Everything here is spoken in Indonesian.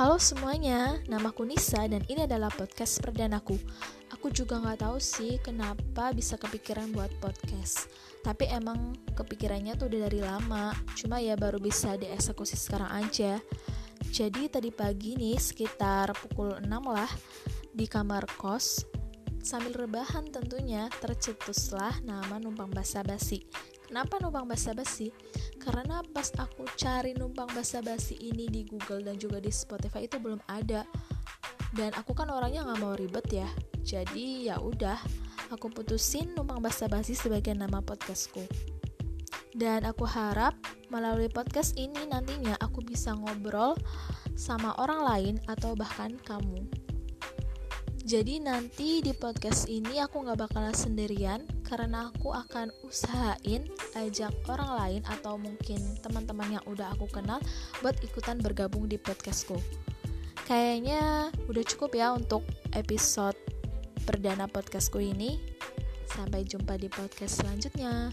Halo semuanya, namaku Nisa dan ini adalah podcast perdanaku. Aku juga nggak tahu sih kenapa bisa kepikiran buat podcast. Tapi emang kepikirannya tuh udah dari lama, cuma ya baru bisa dieksekusi sekarang aja. Jadi tadi pagi nih sekitar pukul 6 lah di kamar kos sambil rebahan tentunya tercetuslah nama numpang basa-basi. Kenapa numpang basa-basi? Karena pas aku cari numpang basa-basi ini di Google dan juga di Spotify itu belum ada. Dan aku kan orangnya nggak mau ribet ya. Jadi ya udah aku putusin numpang basa-basi sebagai nama podcastku. Dan aku harap melalui podcast ini nantinya aku bisa ngobrol sama orang lain atau bahkan kamu jadi nanti di podcast ini aku nggak bakalan sendirian karena aku akan usahain ajak orang lain atau mungkin teman-teman yang udah aku kenal buat ikutan bergabung di podcastku. Kayaknya udah cukup ya untuk episode perdana podcastku ini. Sampai jumpa di podcast selanjutnya.